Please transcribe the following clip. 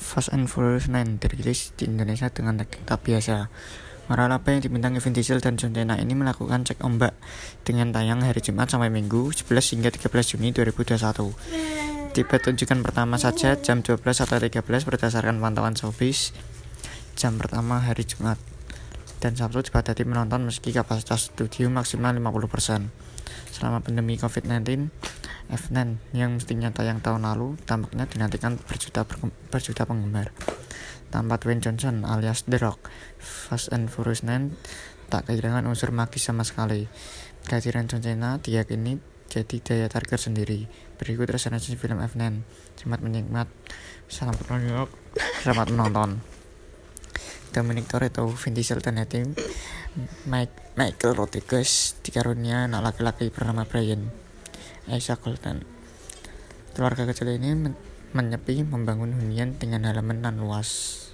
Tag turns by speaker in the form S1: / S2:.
S1: Fast and Furious 9 dirilis di Indonesia dengan tak biasa. Moral apa yang dibintangi Vin Diesel dan John Cena ini melakukan cek ombak dengan tayang hari Jumat sampai Minggu 11 hingga 13 Juni 2021. Tipe tunjukan pertama saja jam 12 atau 13 berdasarkan pantauan showbiz jam pertama hari Jumat dan Sabtu dibatasi menonton meski kapasitas studio maksimal 50%. Selama pandemi COVID-19, F9 yang mestinya tayang tahun lalu tampaknya dinantikan berjuta berjuta penggemar. Tanpa Dwayne Johnson alias The Rock, Fast and Furious 9 tak kehilangan unsur magis sama sekali. Kehadiran John Cena diyakini jadi daya tarik sendiri. Berikut resensi film F9. Selamat menikmat. Salam York. Selamat menonton. Dominic Toretto, Vin Diesel dan Mike, Michael Rodriguez dikarunia anak laki-laki bernama Brian Aisha Colton. Keluarga kecil ini men menyepi membangun hunian dengan halaman nan luas.